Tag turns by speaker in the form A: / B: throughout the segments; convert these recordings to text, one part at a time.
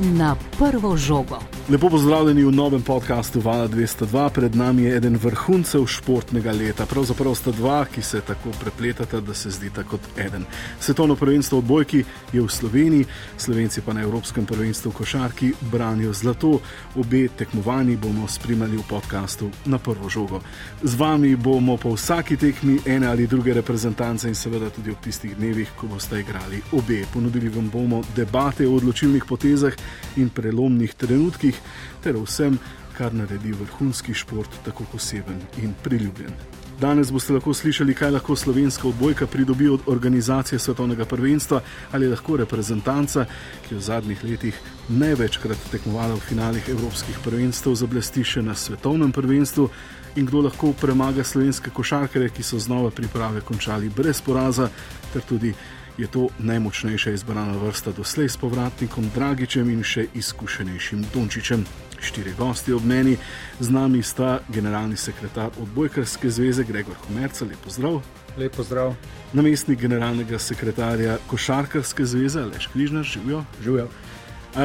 A: na prvo žogo.
B: Lepo pozdravljeni v novem podkastu Vala 202. Pred nami je eden vrhuncev športnega leta. Pravzaprav sta dva, ki se tako prepletata, da se zdita kot eden. Svetovno prvenstvo v bojki je v Sloveniji, Slovenci pa na Evropskem prvenstvu v košarki branijo zlato. Obe tekmovanji bomo spremljali v podkastu na prvo žogo. Z vami bomo po vsaki tekmi ene ali druge reprezentance in seveda tudi ob tistih dnevih, ko boste igrali obe. Ponudili vam bomo debate o odločilnih potezah in prelomnih trenutkih, ter vsem, kar naredi vrhunski šport tako poseben in priljubljen. Danes boste lahko slišali, kaj lahko slovenska odbojka pridobi od organizacije svetovnega prvenstva ali lahko reprezentanca, ki je v zadnjih letih največkrat tekmovala v finalih evropskih prvenstv, zablesti še na svetovnem prvenstvu in kdo lahko premaga slovenske košarkare, ki so znova priprave končali brez poraza, ter tudi je to najmočnejša izbrana vrsta doslej s povratnikom Dragičem in še izkušenejšim Dončičem. Štiri gosti ob meni, z nami sta generalni sekretar odbojkarske zveze Gregor Komerca, lepo zdrav.
C: Lepo zdrav.
B: Namestnik generalnega sekretarja košarkarske zveze Leš Križnar, živijo.
C: Živijo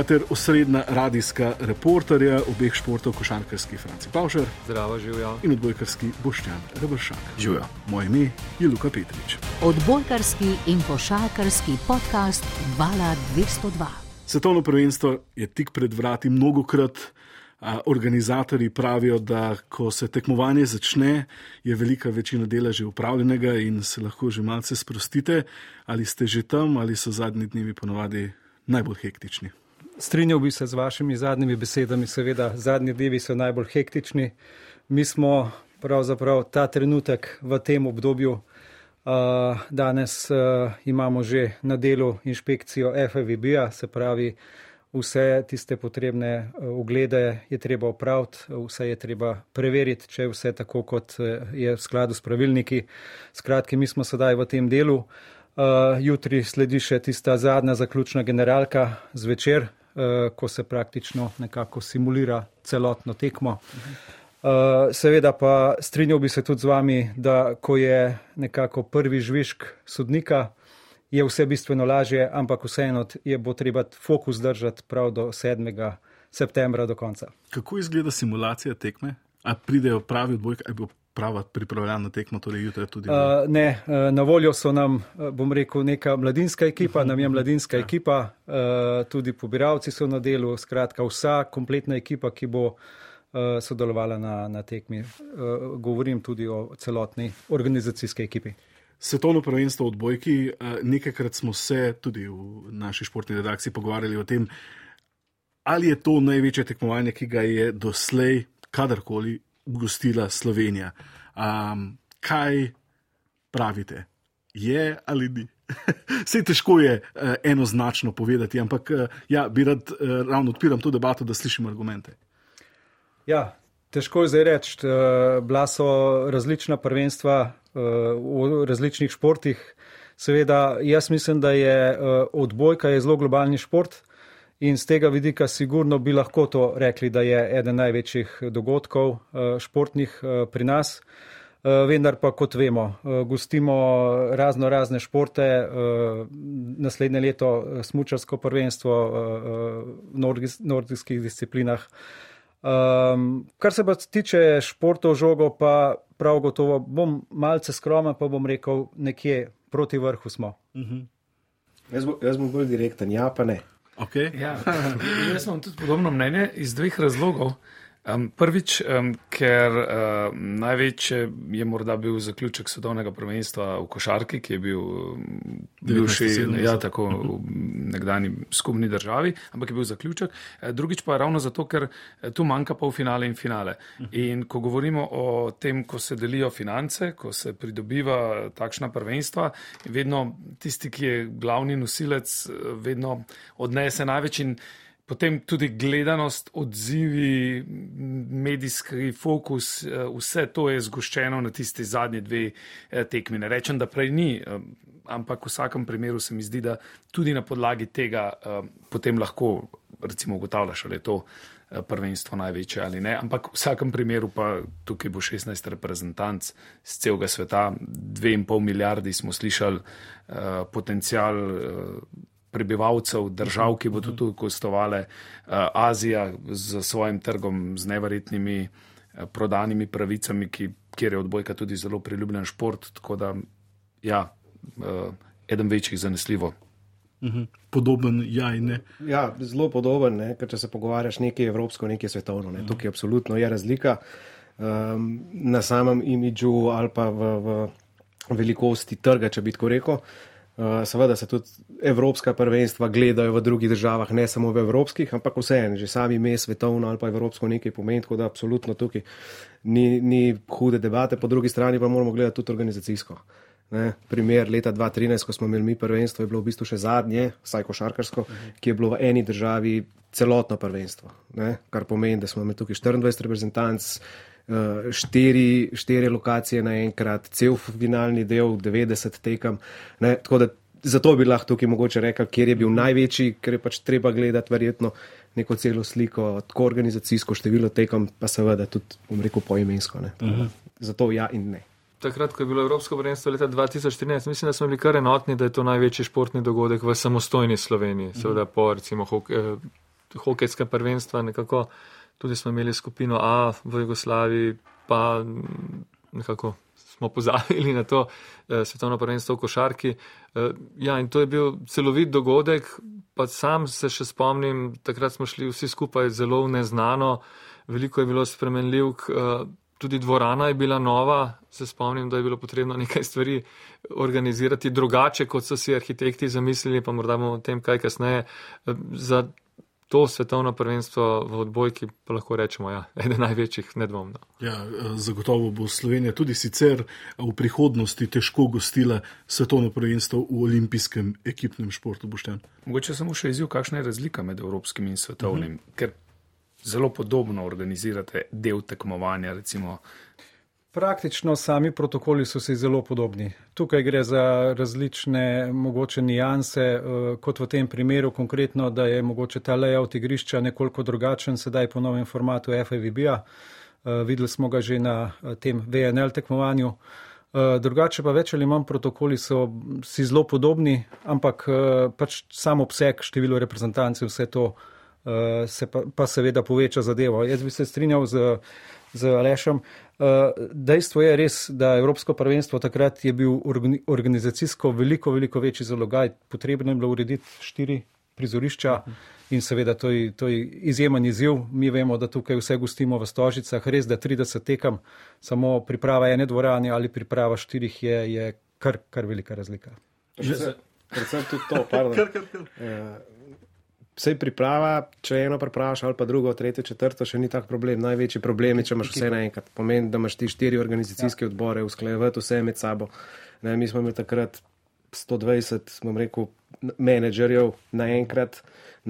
B: ter osrednja radijska reporterja obeh športov, košarkarski Franci Pavšer.
D: Zdravo, živijo.
B: In odbojkarski Boštjan Rebršak.
C: Živijo.
B: Moje ime je Luka Petrič.
A: Odbojkarski in košarkarski podcast Vala 202.
B: Svetovno prvenstvo je tik pred vrati mnogokrat. Organizatori pravijo, da ko se tekmovanje začne, je velika večina dela že upravljenega in se lahko že malce sprostite. Ali ste že tam, ali so zadnji dnevi ponovadi najbolj hektični?
C: Strinjal bi se z vašimi zadnjimi besedami, seveda, zadnji dnevi so najbolj hektični. Mi smo pravzaprav ta trenutek v tem obdobju. Uh, danes uh, imamo že na delu inšpekcijo FVB-a, se pravi, vse tiste potrebne uglede je treba opraviti, vse je treba preveriti, če je vse tako, kot je v skladu s pravilniki. Skratki, mi smo sedaj v tem delu. Uh, jutri sledi še tista zadnja zaključna generalka zvečer, Eh, ko se praktično nekako simulira celotno tekmo. Uh, seveda pa strinjal bi se tudi z vami, da ko je nekako prvi žvižk sodnika, je vse bistveno lažje, ampak vseeno je bo treba fokus držati prav do 7. septembra do konca.
B: Kako izgleda simulacija tekme? A pridejo pravi odbojki, ali bo prava pripravljena tekma, torej jutri tudi? Uh,
C: ne, uh, na voljo so nam, uh, bom rekel, neka mladinska ekipa, nam je mladinska ja. ekipa, uh, tudi pobiralci so na delu, skratka vsa kompletna ekipa, ki bo uh, sodelovala na, na tekmi. Uh, govorim tudi o celotni organizacijski ekipi.
B: Svetovno prvenstvo v odbojki, nekajkrat smo se tudi v naši športni redakciji pogovarjali o tem, ali je to največje tekmovanje, ki ga je doslej kadarkoli gostila Slovenija. Um, kaj pravite, je ali ni? Vse težko je uh, enoznačno povedati, ampak uh, ja, bi rad uh, ravno odpiral to debato, da slišim argumente.
C: Ja, težko je zdaj reči. Uh, bila so različna prvenstva uh, v različnih športih. Seveda, jaz mislim, da je uh, odbojka je zelo globalni šport. In z tega vidika sigurno bi lahko to rekli, da je eden največjih dogodkov eh, športnih eh, pri nas. Eh, vendar pa, kot vemo, gostimo razno razne športe, naslednje leto smučarsko prvenstvo v nordijskih disciplinah. Kar se pa tiče športov žogo, pa prav gotovo bom malce skromen, pa bom rekel, nekje proti vrhu smo. Uh mhm. -huh.
E: jaz, bo, jaz bom bolj direkten, ja pa ne.
B: Okay.
D: Ja, jaz imam tudi podobno mnenje iz dveh razlogov. Um, prvič, um, ker um, največji je morda bil zaključek svetovnega prvenstva v košarki, ki je bil bivši, ja, tako v nekdani skupni državi, ampak je bil zaključek. E, drugič pa je ravno zato, ker e, tu manjka pol finale in finale. In ko govorimo o tem, ko se delijo finance, ko se pridobiva takšna prvenstva, vedno tisti, ki je glavni nosilec, vedno odnese največ in potem tudi gledanost, odzivi, medijski fokus, eh, vse to je zgoščeno na tisti zadnji dve eh, tekmi. Ne rečem, da prej ni, eh, ampak v vsakem primeru se mi zdi, da tudi na podlagi tega potem lahko recimo ugotavljaš, ali je to prvenstvo največje ali ne. Ampak v vsakem primeru pa tukaj bo 16 reprezentanc z celega sveta, 2,5 milijardi smo slišali potencial prebivalcev, držav, ki bodo tu gostovale, Azija z svojim trgom, z neverjetnimi prodanimi pravicami, ki, kjer je odbojka tudi zelo priljubljen šport. Tako da, ja, eden večjih zanesljivo.
B: Mhm. Podoben, ja, ne.
E: Ja, zelo podoben, ne? ker če se pogovarjaš nekaj evropsko, nekaj svetovno, ne? tukaj absolutno je razlika um, na samem imidžu ali pa v, v velikosti trga, če bi tako rekel. Uh, seveda se tudi evropska prvenstva gledajo v drugih državah, ne samo v evropskih, ampak vseeno, že sami ime svetovno ali pa evropsko nekaj pomeni, tako da absolutno tukaj ni, ni hude debate, po drugi strani pa moramo gledati tudi organizacijsko. Ne, primer leta 2013, ko smo imeli mi prvenstvo, je bilo v bistvu še zadnje, vsaj košarkarsko, uh -huh. ki je bilo v eni državi celotno prvenstvo. Ne, kar pomeni, da smo imeli tukaj 24 reprezentanc, uh, štiri, štiri lokacije naenkrat, cel finalni del, 90 tekem. Ne, zato bi lahko tukaj mogoče rekel, kjer je bil največji, ker je pač treba gledati verjetno neko celo sliko, tako organizacijsko število tekem, pa seveda tudi, bom rekel, poimensko. Uh -huh. Zato ja in ne
F: takrat, ko je bilo Evropsko prvenstvo leta 2014, mislim, da smo bili kar enotni, da je to največji športni dogodek v samostojni Sloveniji. Seveda po recimo hok, eh, hokejska prvenstva nekako. Tudi smo imeli skupino A v Jugoslaviji, pa nekako smo pozabili na to eh, svetovno prvenstvo v košarki. Eh, ja, in to je bil celovit dogodek, pa sam se še spomnim, takrat smo šli vsi skupaj zelo neznano, veliko je bilo spremenljivk. Eh, tudi dvorana je bila nova, se spomnim, da je bilo potrebno nekaj stvari organizirati drugače, kot so si arhitekti zamislili, pa morda bomo o tem kaj kasneje. Za to svetovno prvenstvo v odbojki pa lahko rečemo, ja, eden največjih, nedvomno.
B: Ja, zagotovo bo Slovenija tudi sicer v prihodnosti težko gostila svetovno prvenstvo v olimpijskem ekipnem športu. Boštjan.
D: Mogoče samo še izjiv, kakšna je razlika med evropskim in svetovnim. Uh -huh. Ker zelo podobno organizirate del tekmovanja. Recimo.
C: Praktično sami protokoli so si zelo podobni. Tukaj gre za različne mogoče nijanse, eh, kot v tem primeru konkretno, da je mogoče ta layout igrišča nekoliko drugačen sedaj po novem formatu FAVB-a. Eh, videli smo ga že na eh, tem VNL tekmovanju. Drugače pa več ali manj protokoli so si zelo podobni, ampak pač sam obseg, število reprezentancev, vse to se pa, pa seveda poveča zadevo. Jaz bi se strinjal z, z Alešem. Dejstvo je res, da Evropsko prvenstvo takrat je bil organizacijsko veliko, veliko večji zalogaj. Potrebno je bilo urediti štiri prizorišča in seveda to je, to je izjemen izziv. Mi vemo, da tukaj vse gostimo v stožicah, res da 30 tekam, samo priprava ene dvorane ali priprava štirih je, je kar, kar velika razlika.
E: Predvsem tudi to, pardon. Vse priprava, če eno prepraviš, ali pa drugo, tretje, četrto, še ni tak problem. Največji problem je, če imaš vse naenkrat. Pomeni, da imaš ti štiri organizacijske ja. odbore, usklajevati vse med sabo. Ne, mi smo imeli takrat 120, bom rekel, menedžerjev naenkrat,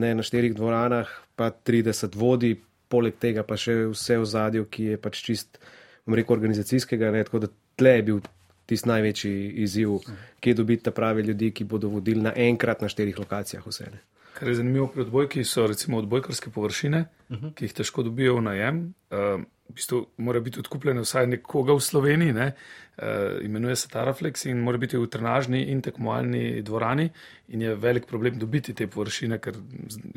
E: ne na štirih dvoranah, pa 30 vodi, poleg tega pa še vse v zadju, ki je pač čist, bom rekel, organizacijskega. Ne, tako da tle je bil tisti največji izziv, kje dobiti ta pravi ljudi, ki bodo vodili naenkrat na štirih lokacijah vse. Ne.
D: Kar je zanimivo pri odbojki, so recimo odbojkarske površine, uh -huh. ki jih težko dobijo v najem. Uh, v bistvu mora biti odkupljeno vsaj nekoga v Sloveniji, ne? uh, imenuje se Taraflex in mora biti v trenažni in tekmovalni dvorani. In je velik problem dobiti te površine, ker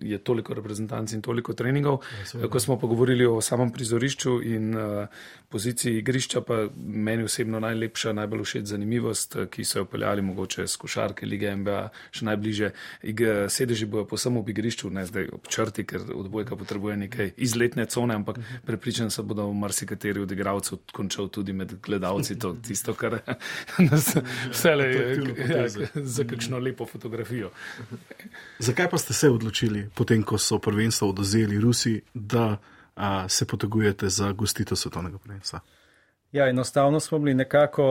D: je toliko reprezentanc in toliko treningov. Ja, Ko smo pa govorili o samem prizorišču in uh, poziciji igrišča, pa meni osebno najlepša, najbolj všeč zanimivost, ki so jo peljali mogoče z košarke lige MBA, še najbliže. Sedeži bojo posebno ob igrišču, ne zdaj ob črti, ker odbojka potrebuje nekaj izletne cone, ampak mhm. prepričan se bodo marsikateri od igralcev končal tudi med gledalci. To, tisto, kar nas vse le je za kakšno lepo fotografijo.
B: Zakaj pa ste se odločili, potem ko so prvenstvo odozeli Rusi, da a, se potegujete za gostitev svetovnega prvenstva?
C: Ja, enostavno smo bili nekako,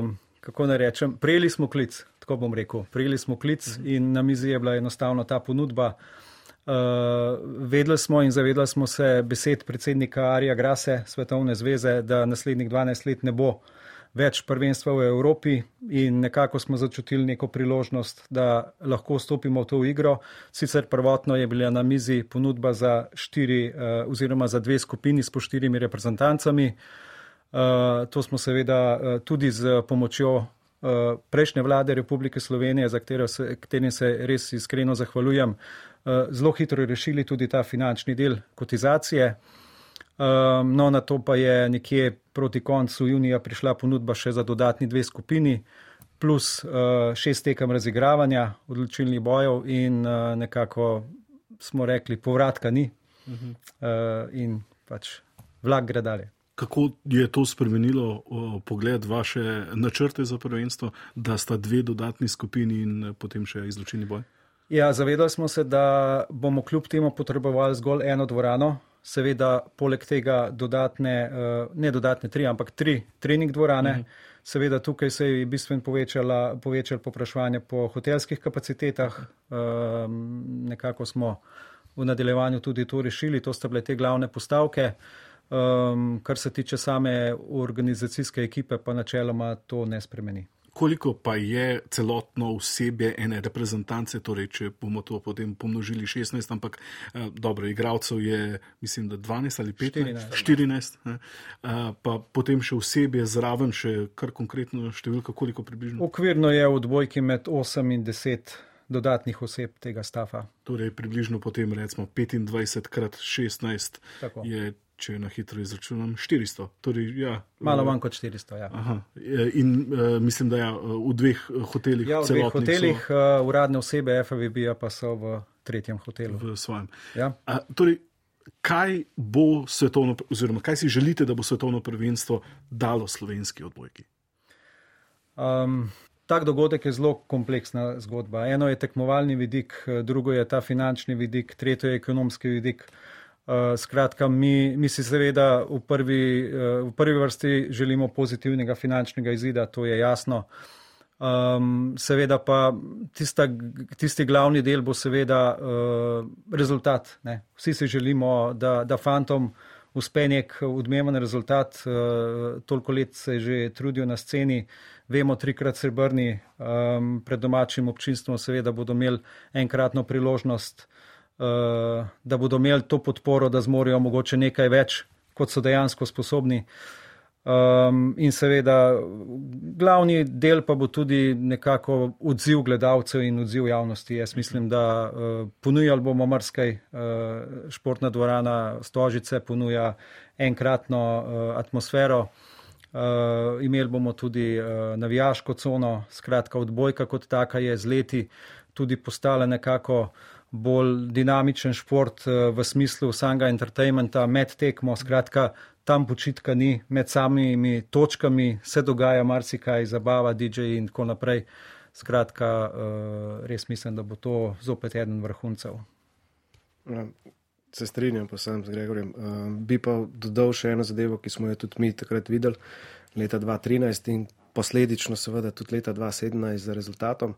C: um, kako naj rečem, prijeli smo klic, tako bom rekel. Prijeli smo klic mhm. in na mizi je bila enostavno ta ponudba. Uh, vedeli smo in zavedali smo se besed predsednika Arija Grase, Svetovne zveze, da naslednjih 12 let ne bo več prvenstva v Evropi in nekako smo začutili neko priložnost, da lahko stopimo v to igro. Sicer prvotno je bila na mizi ponudba za štiri uh, oziroma za dve skupini s po štirimi reprezentancami. Uh, to smo seveda uh, tudi z pomočjo prejšnje vlade Republike Slovenije, za se, katerim se res iskreno zahvaljujem, zelo hitro rešili tudi ta finančni del kotizacije. No, na to pa je nekje proti koncu junija prišla ponudba še za dodatni dve skupini, plus šest tekem razigravanja odločilnih bojev in nekako smo rekli, povratka ni uh -huh. in pač vlak gre dalje.
B: Kako je to spremenilo o, pogled vaše načrte za prvenstvo, da sta dve dodatni skupini in eh, potem še izločilni boj?
C: Ja, zavedali smo se, da bomo kljub temu potrebovali zgolj eno dvorano. Seveda, poleg tega dodatne, eh, ne dodatne tri, ampak tri trening dvorane. Mhm. Seveda, tukaj se je bistveno povečalo popraševanje po hotelskih kapacitetah. Um, nekako smo v nadaljevanju tudi to rešili, to sta bile te glavne postavke. Um, kar se tiče same organizacijske ekipe, pa načeloma to ne spremeni.
B: Koliko pa je celotno osebje ene reprezentance, torej če bomo to potem pomnožili 16, ampak eh, dobro, igralcev je, mislim, da 12 ali 15, 14, 14 eh, pa potem še osebje zraven, še kar konkretno številka, koliko približno?
C: Okvirno je v dvojki med 8 in 10 dodatnih oseb tega stafa.
B: Torej, približno potem recimo 25 krat 16 Tako. je, če na hitro izračunam, 400. Torej, ja,
C: Malo manj kot 400. Ja.
B: In uh, mislim, da ja, v dveh hotelih.
C: Ja, v dveh hotelih, so, uh, uradne osebe FVB pa so v tretjem hotelu.
B: V svojem. Ja. A, torej, kaj bo svetovno, oziroma kaj si želite, da bo svetovno prvenstvo dalo slovenski odbojki?
C: Um, Tak dogodek je zelo kompleksna zgodba. Eno je tekmovalni vidik, drugo je ta finančni vidik, tretje je ekonomski vidik. Uh, skratka, mi, mi si seveda v prvi, uh, v prvi vrsti želimo pozitivnega finančnega izida, to je jasno. Um, seveda pa tista, tisti glavni del bo seveda uh, rezultat. Ne. Vsi si želimo, da, da fantom uspe nek odmeven rezultat, uh, toliko let se že trudijo na sceni. Vemo, trikrat srebrni, um, pred domačim občinstvom, seveda bodo imeli enkratno priložnost, uh, da bodo imeli to podporo, da zmorejo mogoče nekaj več, kot so dejansko sposobni. Um, in seveda, glavni del pa bo tudi nekako odziv gledalcev in odziv javnosti. Jaz mislim, da uh, ponujali bomo marsikaj, uh, športna dvorana Stožice ponuja enkratno uh, atmosfero. Uh, imeli bomo tudi uh, navijaško cono, skratka, odbojka kot taka je z leti tudi postala nekako bolj dinamičen šport uh, v smislu samega entertainmenta med tekmo, skratka, tam počitka ni, med samimi točkami se dogaja marsikaj, zabava, DJ in tako naprej. Skratka, uh, res mislim, da bo to zopet eden vrhuncev.
E: Ja, Se strinjam, pa sem z Gregorjem. Uh, bi pa dodal še eno zadevo, ki smo jo tudi mi takrat videli, leta 2013 in posledično seveda tudi leta 2017 za rezultatom.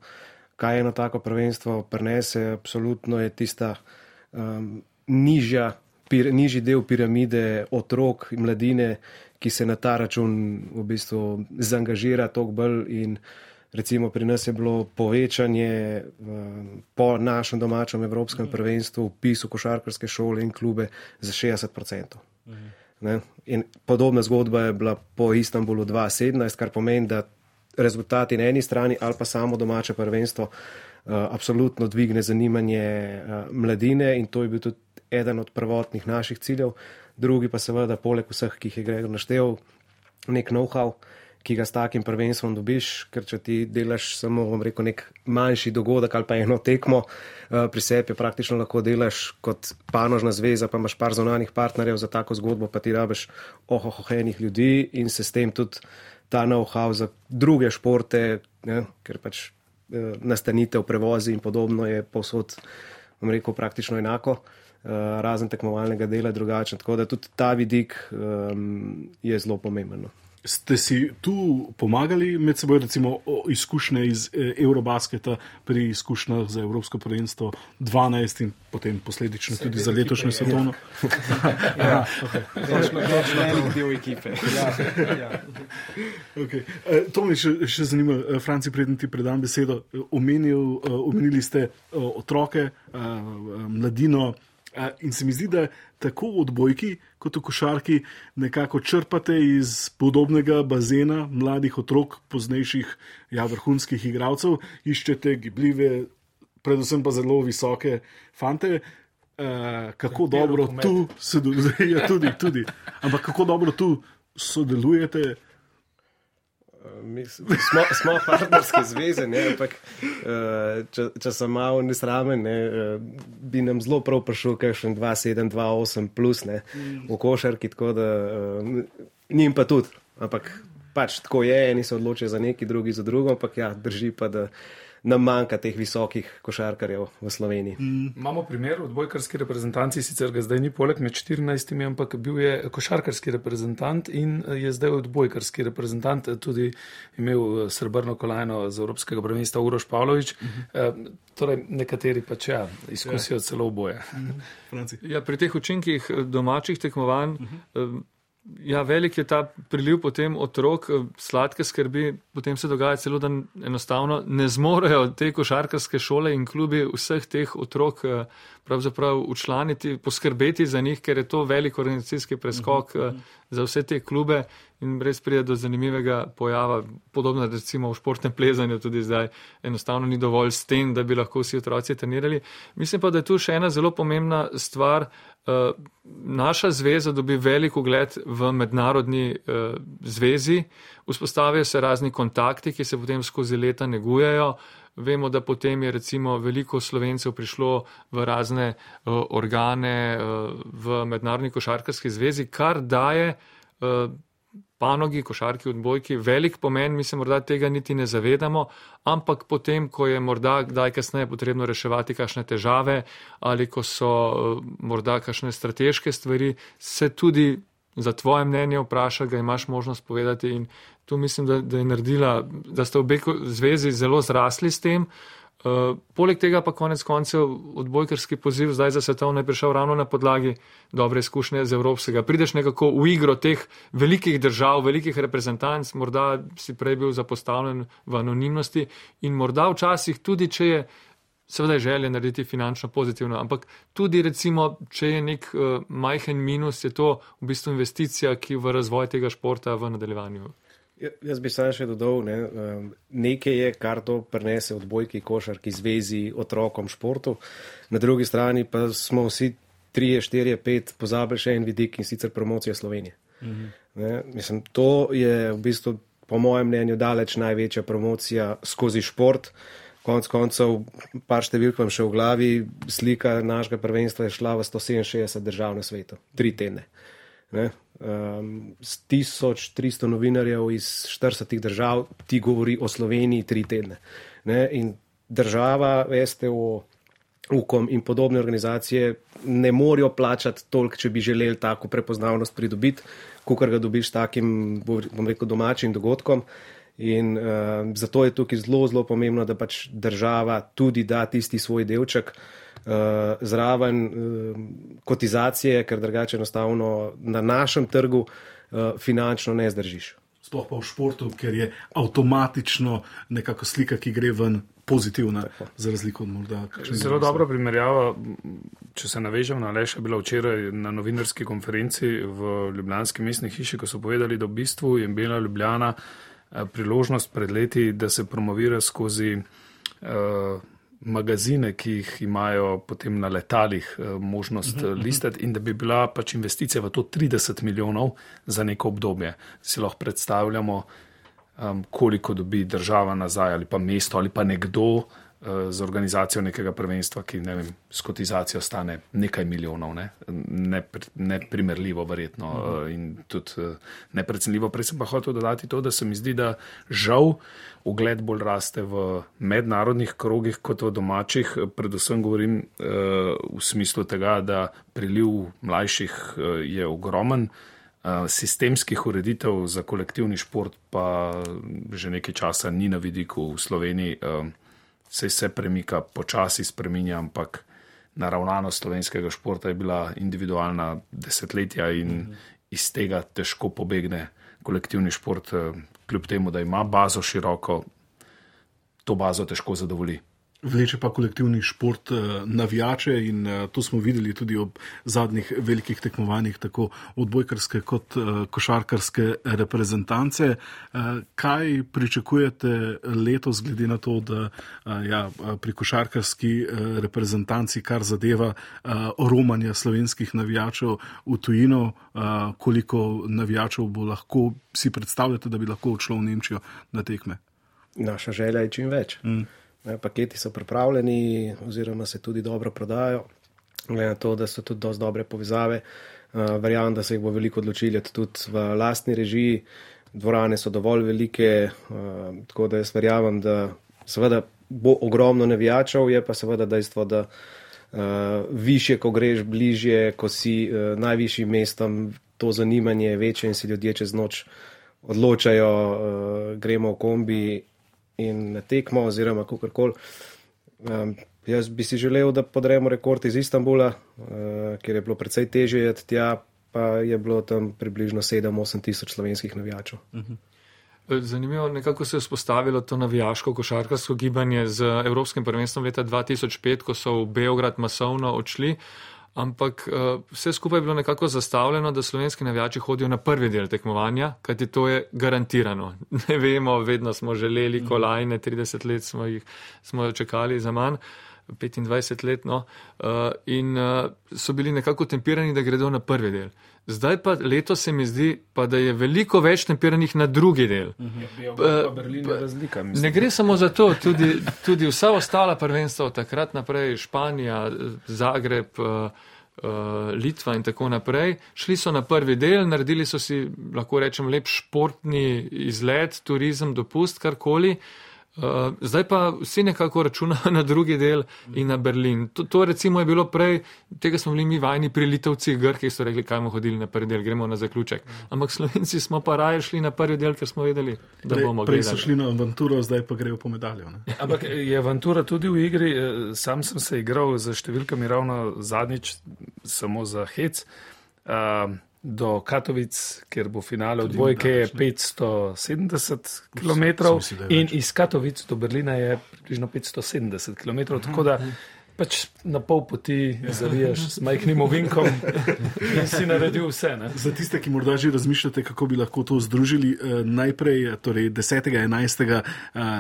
E: Kaj eno tako prvenstvo prenese, absolutno je tista um, nižja, pir, nižji del piramide otrok in mladine, ki se na ta račun v bistvu zaangažira toliko bolj in Recimo pri nas je bilo povečanje po našem domačem evropskem mhm. prvenstvu upisu košarkarske šole in klube za 60%. Ne? In podobna zgodba je bila po Istanbulu 2017, kar pomeni, da rezultati na eni strani ali pa samo domače prvenstvo uh, absolutno dvigne zanimanje uh, mladine in to je bil tudi eden od prvotnih naših ciljev. Drugi pa seveda, poleg vseh, ki jih je Gregor naštel, nek know-how. Ki ga s takim prvenstvom dobiš, ker če ti delaš samo, bom rekel, nek manjši dogodek ali pa eno tekmo, eh, pri sebi praktično lahko delaš kot panožna zveza, pa imaš par zonanih partnerjev za tako zgodbo, pa ti rabiš ohohohenih ljudi in se s tem tudi ta know-how za druge športe, ne, ker pač eh, nastanitev, prevozi in podobno je posod, bom rekel, praktično enako. Uh, razen tekmovalnega dela, drugačen. Tako da tudi ta vidik um, je zelo pomemben.
B: Ste si tu pomagali med seboj, recimo izkušnje iz e, Eurobasketa pri izkušnjah za Evropsko prvenstvo 12 in potem posledično tudi za letošnjo svetovno?
E: Ja, točno en del ekipe. Ja, ja.
B: Okay. E, to me še, še zanima, e, Franci, predtem ti predam besedo. Omenil, omenili ste otroke, mladino. In se mi zdi, da tako v odbojki kot v košarki nekako črpate iz podobnega bazena mladih otrok, poznejših, ja, vrhunskih igralcev, iščete gibljive, predvsem pa zelo visoke fante. Uh, kako dobro tu sodelujete, ja, tudi, tudi. Ampak kako dobro tu sodelujete?
E: Mi smo, smo partnerske zveze, ne, ampak eh, če, če sem malo nesramen, ne, eh, bi nam zelo prav prišel, kaj še 2-7, 2-8 plus ne, v košarki, tako da eh, njim pa tudi. Ampak pač tako je, eni se odločijo za neki, drugi za drugo, ampak ja, drži pa, da nam manjka teh visokih košarkarjev v Sloveniji.
D: Mm. Imamo primer v odbojkarski reprezentanci, sicer ga zdaj ni poleg med 14, ampak bil je košarkarski reprezentant in je zdaj odbojkarski reprezentant, tudi imel eh, srebrno kolajno z Evropskega prvenstva Uroš Pavlović. Mm -hmm. e, torej, nekateri pa če ja, izkusijo ja. celo oboje. Mm
F: -hmm. ja, pri teh učinkih domačih tekmovanj. Mm -hmm. Ja, velik je ta priliv potem otrok, eh, sladke skrbi, potem se dogaja celo, da enostavno ne zmorejo te košarkarske šole in klubi vseh teh otrok eh, pravzaprav učlaniti, poskrbeti za njih, ker je to velik organizacijski preskok uh eh, -huh. za vse te klube in res pride do zanimivega pojava, podobno recimo v športnem plezanju tudi zdaj, enostavno ni dovolj s tem, da bi lahko vsi otroci trenirali. Mislim pa, da je tu še ena zelo pomembna stvar, naša zveza dobi velik ugled v mednarodni uh, zvezi, vzpostavijo se razni kontakti, ki se potem skozi leta negujejo. Vemo, da potem je recimo veliko slovencev prišlo v razne uh, organe v mednarodni košarkarski zvezi, kar daje panogi, košarki, odbojki, velik pomen, mi se morda tega niti ne zavedamo, ampak potem, ko je morda kdaj kasneje potrebno reševati kakšne težave ali ko so eh, morda kakšne strateške stvari, se tudi za tvoje mnenje vpraša, ga imaš možnost povedati in tu mislim, da, da je naredila, da ste obe zvezi zelo zrasli s tem. Uh, poleg tega pa konec koncev odbojkarski poziv zdaj za svetovno je prišel ravno na podlagi dobre izkušnje z evropskega. Prideš nekako v igro teh velikih držav, velikih reprezentanc, morda si prej bil zapostavljen v anonimnosti in morda včasih tudi, če je seveda želja narediti finančno pozitivno, ampak tudi recimo, če je nek uh, majhen minus, je to v bistvu investicija, ki v razvoj tega športa v nadaljevanju.
E: Ja, jaz bi samo še dodal, ne, um, nekaj je, kar to prenese odbojki, košarki, zvezi otrokom športu, na drugi strani pa smo vsi trije, štirje, pet pozabili še en vidik in sicer promocija Slovenije. Mhm. Ne, mislim, to je v bistvu, po mojem mnenju, daleč največja promocija skozi šport. Konec koncev, par številk vam še v glavi, slika našega prvenstva je šla v 167 držav na svetu, tri tedne. Ne, um, 1300 novinarjev iz 40 držav ti govori o Sloveniji tri tedne. Ne? In država, STO, UKOM in podobne organizacije ne morejo plačati toliko, če bi želeli tako prepoznavnost pridobiti, kot ga dobiš s takim, bom rekel, domačim dogodkom. In uh, zato je tukaj zelo, zelo pomembno, da pač država tudi da tisti svoj delček uh, zraven uh, kotizacije, ker drugače enostavno na našem trgu uh, finančno ne zdržiš.
B: Sploh pa v športu, ker je avtomatično nekako slika, ki gre ven pozitivna, za razliko od morda.
D: Zelo dobra primerjava, če se navežem na Leša, bila včeraj na novinarski konferenci v Ljubljanski mestni hiši, ko so povedali, da v bistvu je bila Ljubljana priložnost pred leti, da se promovira skozi uh, magazine, ki jih imajo potem na letalih eh, možnost uh eh, -huh. listati in da bi bila pač investicija v to 30 milijonov za neko obdobje. Si lahko predstavljamo, um, koliko dobi država nazaj ali pa mesto ali pa nekdo, Eh, z organizacijo nekega prvenstva, ki ne vem, s kotizacijo stane nekaj milijonov, ne? neprimerljivo, verjetno uh -huh. in tudi eh, neprecenljivo. Prej sem pa hotel dodati to, da se mi zdi, da žal ugled bolj raste v mednarodnih krogih kot v domačih. Predvsem govorim v smislu tega, da priliv mlajših je ogromen. Sistemskih ureditev za kolektivni šport pa že nekaj časa ni na vidiku v Sloveniji se vse premika, počasi spreminja, ampak naravnanost slovenskega športa je bila individualna desetletja in mhm. iz tega težko pobegne kolektivni šport, eh, kljub temu, da ima bazo široko, to bazo težko zadovolji.
B: Vleče pa kolektivni šport navijače in to smo videli tudi ob zadnjih velikih tekmovanjih, tako odbojkarske kot košarkarske reprezentance. Kaj pričakujete letos, glede na to, da ja, pri košarkarski reprezentanci, kar zadeva romanja slovenskih navijačev v tujino, koliko navijačev bo lahko si predstavljate, da bi lahko odšlo v Nemčijo na tekme?
E: Naša želja je čim več. Mm. Paketi so pripravljeni, oziroma se tudi dobro prodajo. Glede na to, da so tudi dosti dobre povezave, verjamem, da se jih bo veliko odločili tudi v lastni režiji. Dvorane so dovolj velike, tako da jaz verjamem, da seveda bo ogromno navijačev, je pa seveda dejstvo, da uh, više, ko greš bližje, ko si uh, najvišjim mestom, to zanimanje je večje in se ljudje čez noč odločajo, uh, gremo v kombi in na tekmo oziroma kakorkoli. Um, jaz bi si želel, da podremo rekord iz Istanbula, uh, kjer je bilo precej težje jeti tja, pa je bilo tam približno 7-8 tisoč slovenskih navijačev. Uh -huh.
F: Zanimivo, nekako se je vzpostavilo to navijaško košarkarsko gibanje z Evropskim prvenstvom leta 2005, ko so v Beograd masovno odšli. Ampak uh, vse skupaj je bilo nekako zastavljeno, da slovenski navijači hodijo na prvi del tekmovanja, kajti to je garantirano. Ne vemo, vedno smo želeli kolajne, 30 let smo jih smo čakali za manj. 25 let, no, uh, in uh, so bili nekako tempirani, da gredo na prvi del. Zdaj pa leto se mi zdi, pa, da je veliko več tempiranih na drugi del.
E: Razlika,
F: ne gre samo za to, tudi, tudi vsa ostala prvenstva od takrat naprej, Španija, Zagreb, uh, Litva in tako naprej, šli so na prvi del, naredili so si, lahko rečem, lep športni izlet, turizem, dopust, karkoli. Uh, Uh, zdaj pa vsi nekako računajo na drugi del in na Berlin. To, to recimo je bilo prej, tega smo bili mi vajni pri Litovcih, Grki, ki so rekli, kaj bomo hodili na prvi del, gremo na zaključek. Ampak Slovenci smo pa raje šli na prvi del, ker smo vedeli, da
B: prej,
F: bomo
B: gledali. Prej
F: so
B: šli na avanturo, zdaj pa grejo po medaljo. Ne?
D: Ampak je avantura tudi v igri. Eh, sam sem se igral za številkami ravno zadnjič, samo za hec. Uh, do Katovic, kjer bo finale odbojke, je 570 km in iz Katovic do Berlina je približno 570 km. Tako da pač na pol poti zavijaš s majhnim ovinkom in si naredil vse. Ne?
B: Za tiste, ki morda že razmišljate, kako bi lahko to združili, eh, najprej, torej 10. in 11. Eh,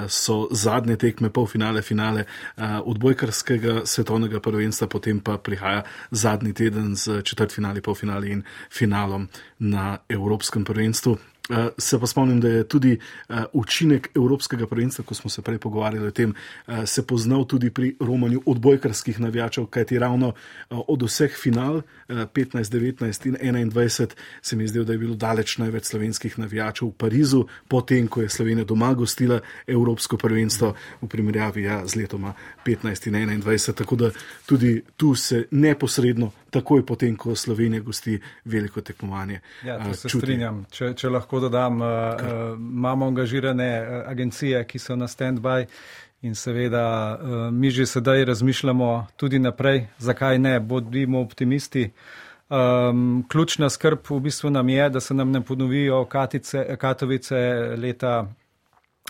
B: so zadnje tekme, polfinale, finale eh, odbojkarskega svetovnega prvenstva, potem pa prihaja zadnji teden z četrtfinali, polfinali in finalom na Evropskem prvenstvu. Uh, se pa spomnim, da je tudi uh, učinek Evropskega prvenstva, ko smo se prej pogovarjali o tem, uh, se poznal tudi pri romanju odbojkarskih navijačev, kajti ravno uh, od vseh final, uh, 15, 19 in 21, se mi je zdelo, da je bilo daleč največ slovenskih navijačev v Parizu, potem, ko je Slovenija doma gostila Evropsko prvenstvo v primerjavi ja, z letoma 15 in 21. Tako da tudi tu se neposredno, takoj potem, ko Slovenija gosti veliko tekmovanje.
C: Ja, uh, se čuti. strinjam. Če, če lahko dodam, uh, uh, imamo angažirane uh, agencije, ki so na stand-by. In seveda, mi že sedaj razmišljamo tudi naprej, zakaj ne, bodimo optimisti. Um, ključna skrb v bistvu nam je, da se nam ne ponovijo Katice, Katovice leta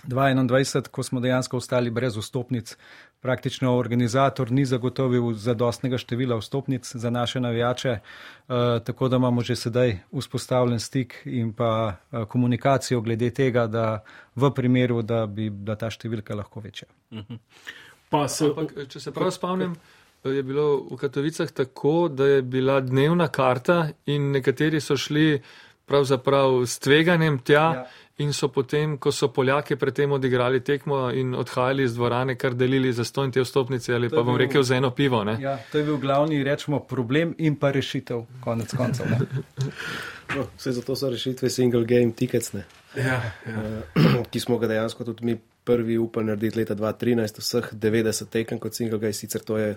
C: 2021, ko smo dejansko ostali brez vstopnic. Praktično organizator ni zagotovil zadostnega števila vstopnic za naše navijače, uh, tako da imamo že sedaj vzpostavljen stik in pa uh, komunikacijo glede tega, da v primeru, da bi bila ta številka lahko večja.
F: Mhm. -huh. se, Ampak, če se prav spomnim, je bilo v Katovicah tako, da je bila dnevna karta in nekateri so šli pravzaprav s tveganjem tja. Ja in so potem, ko so Poljaki predtem odigrali tekmo in odhajali iz dvorane, kar delili za stojn te vstopnice ali pa bom bil, rekel za eno pivo.
C: Ja, to je bil glavni, rečemo, problem in pa rešitev, konec koncev.
E: no, vse zato so rešitve single game tickets,
B: ja, ja.
E: Uh, ki smo ga dejansko tudi mi prvi upali narediti leta 2013, vseh 90 tekem kot single game, sicer to je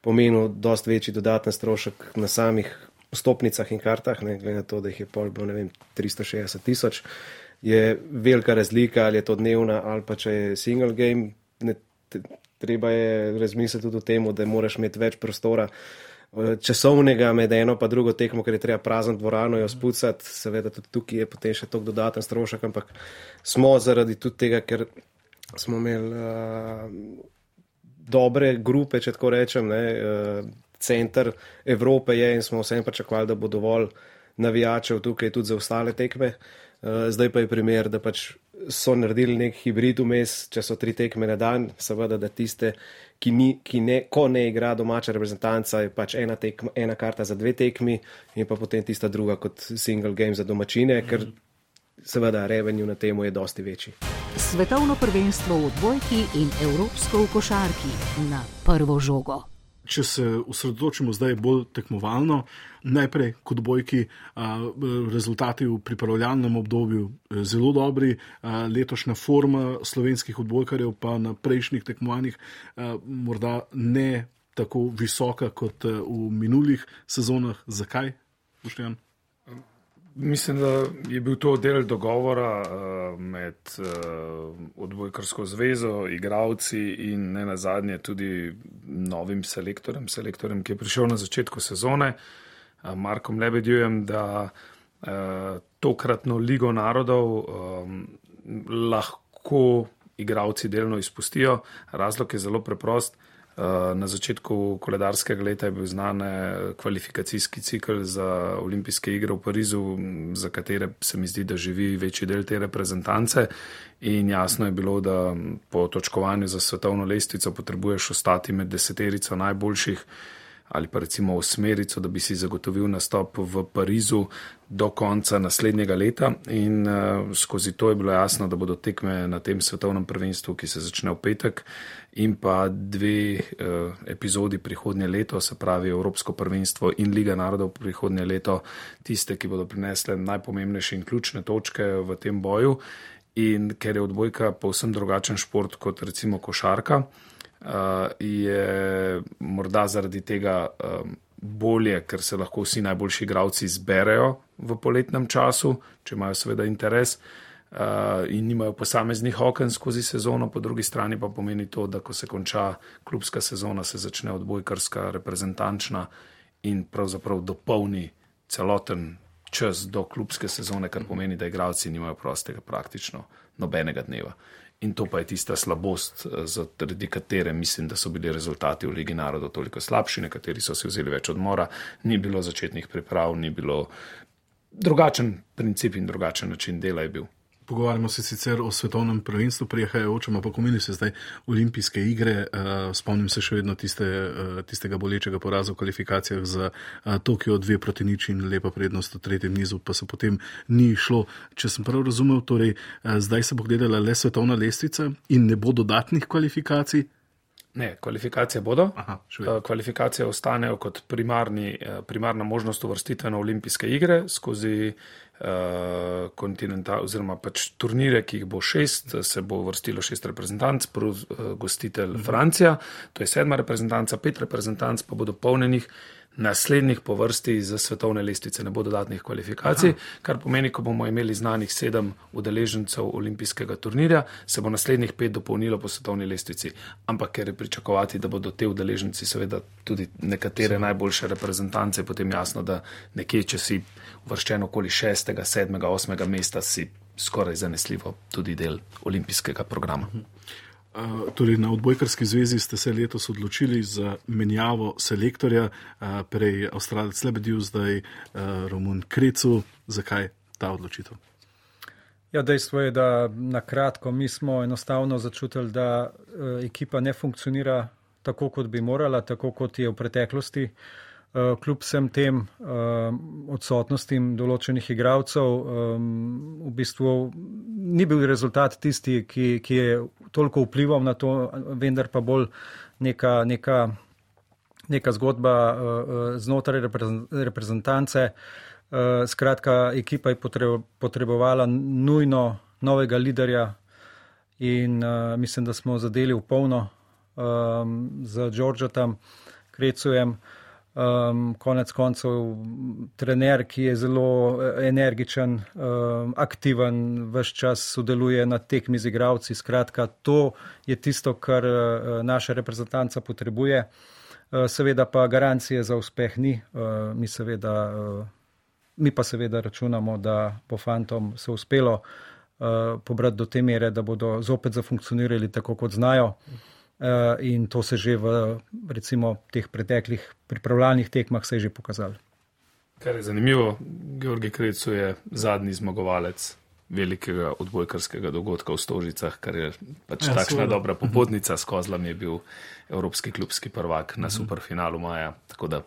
E: pomenil dost večji dodatni strošek na samih. Stopnicah in kartah, ne glede na to, da jih je pol, ne vem, 360 tisoč je velika razlika, ali je to dnevna ali pa če je single game. Ne, treba je razmisliti tudi o tem, da moraš imeti več prostora. Časovnega med eno in drugo tekmo, ker je treba prazen dvorano jo spucati, seveda tudi tukaj je potem še tok dodaten strošek, ampak smo zaradi tudi tega, ker smo imeli uh, dobre grupe, če tako rečem, ne, uh, center Evrope je in smo vsem pričakovali, da bo dovolj navijačev tukaj tudi za ostale tekme. Uh, zdaj pa je primer, da pač so naredili nek hibrid vmes, če so tri tekme na dan, seveda, da tiste, ki, ni, ki ne, ko ne igra domača reprezentanca, je pač ena, tekma, ena karta za dve tekmi in pa potem tista druga kot single game za domačine, ker seveda revenue na temu je dosti večji.
A: Svetovno prvenstvo v odbojki in evropsko v košarki na prvo žogo.
B: Če se osredotočimo zdaj bolj tekmovalno, najprej kot bojki, rezultati v pripravljalnem obdobju eh, zelo dobri, letošnja forma slovenskih odbojkarjev pa na prejšnjih tekmovanjih morda ne tako visoka kot eh, v minulih sezonah. Zakaj? Poštejem?
D: Mislim, da je bil to del dogovora uh, med uh, odbojkarsko zvezo, igravci in ne nazadnje tudi novim selektorjem, selektorjem, ki je prišel na začetku sezone, uh, Markom Lebedjujem, da tokratno Ligo narodov lahko igravci delno izpustijo. Razlog je zelo preprost. Eh, na začetku koledarskega leta je bil znan kvalifikacijski cikl za olimpijske igre v Parizu, za katere se mi zdi, da živi večji del te reprezentance. In jasno je bilo, da po točkovanju za svetovno lestvico potrebuješ ostati med deseterico najboljših ali pa recimo osmerico, da bi si zagotovil nastop v Parizu do konca naslednjega leta. In uh, skozi to je bilo jasno, da bodo tekme na tem svetovnem prvenstvu, ki se začne v petek, in pa dve uh, epizodi prihodnje leto, se pravi Evropsko prvenstvo in Liga narodov prihodnje leto, tiste, ki bodo prinesle najpomembnejše in ključne točke v tem boju. In ker je odbojka povsem drugačen šport kot recimo košarka, je morda zaradi tega bolje, ker se lahko vsi najboljši igravci zberejo v poletnem času, če imajo seveda interes. Uh, in nimajo posameznih okn skozi sezono, po drugi strani pa pomeni to, da ko se konča klubska sezona, se začne odbojkarska, reprezentančna in pravzaprav dopolni celoten čas do klubske sezone, kar pomeni, da igravci nimajo prostega praktično nobenega dneva. In to pa je tista slabost, eh, zaradi katere mislim, da so bili rezultati v Ligi narodov toliko slabši, nekateri so si vzeli več odmora, ni bilo začetnih priprav, ni bilo drugačen princip in drugačen način dela je bil.
B: Pogovarjamo se sicer o svetovnem prvenstvu, prihajajočem, ampak omenili se zdaj olimpijske igre. Uh, spomnim se še vedno tiste, uh, tistega bolečega poraza v kvalifikacijah za uh, Tokio, dve proti nič in lepa prednost v tretjem nizu, pa se potem ni šlo. Če sem prav razumel, torej uh, zdaj se bo gledala le svetovna lestvica in ne bo dodatnih kvalifikacij.
D: Ne, kvalifikacije bodo. Aha, kvalifikacije ostanejo kot primarni, primarna možnost uvrstitve na olimpijske igre skozi kontinental, oziroma pač turnire, ki jih bo šest, se bo vrstilo šest reprezentanc, prvi uh, gostitelj. Francija, to je sedma reprezentanca, pet reprezentanc pa bo dopolnjenih. Naslednjih po vrsti za svetovne lestvice ne bo dodatnih kvalifikacij, Aha. kar pomeni, ko bomo imeli znanih sedem udeležencev olimpijskega turnirja, se bo naslednjih pet dopolnilo po svetovni lestvici. Ampak ker je pričakovati, da bodo te udeleženci seveda tudi nekatere najboljše reprezentance, potem jasno, da nekje, če si vrščen okoli šestega, sedmega, osmega mesta, si skoraj zanesljivo tudi del olimpijskega programa.
B: Uh, torej na odbojkarski zvezi ste se letos odločili za menjavo selektorja, prej Avstralec Lebedil, zdaj Romun Krecu. Zakaj ta odločitev?
C: Ja, dejstvo je, da na kratko mi smo enostavno začutili, da uh, ekipa ne funkcionira tako, kot bi morala, tako kot je v preteklosti. Uh, kljub vsem tem uh, odsotnostim določenih igralcev, um, v bistvu ni bil rezultat tisti, ki, ki je toliko vplival na to, vendar pa bolj neka, neka, neka zgodba uh, znotraj reprezentance. Uh, skratka, ekipa je potrebovala nujno novega liderja in uh, mislim, da smo zadeli v polno um, z Džordžetom, Krecujem. Um, konec koncev, trener, ki je zelo eh, energičen, um, aktiven, vse čas sodeluje na tekmi z igravci. Skratka, to je tisto, kar uh, naša reprezentanca potrebuje. Uh, seveda pa garancije za uspeh ni. Uh, mi, seveda, uh, mi pa seveda računamo, da bo fantom se uspelo uh, pobrati do te mere, da bodo zopet zafunkcionirali tako, kot znajo. In to se že v recimo teh preteklih pripravljalnih tekmah se je že pokazalo.
D: Kar je zanimivo, Georgi Krecu je zadnji zmagovalec velikega odbojkarskega dogodka v Stožicah, kar je pač ja, takšna seveda. dobra popotnica. S Kozlami je bil evropski klubski prvak na superfinalu maja, tako da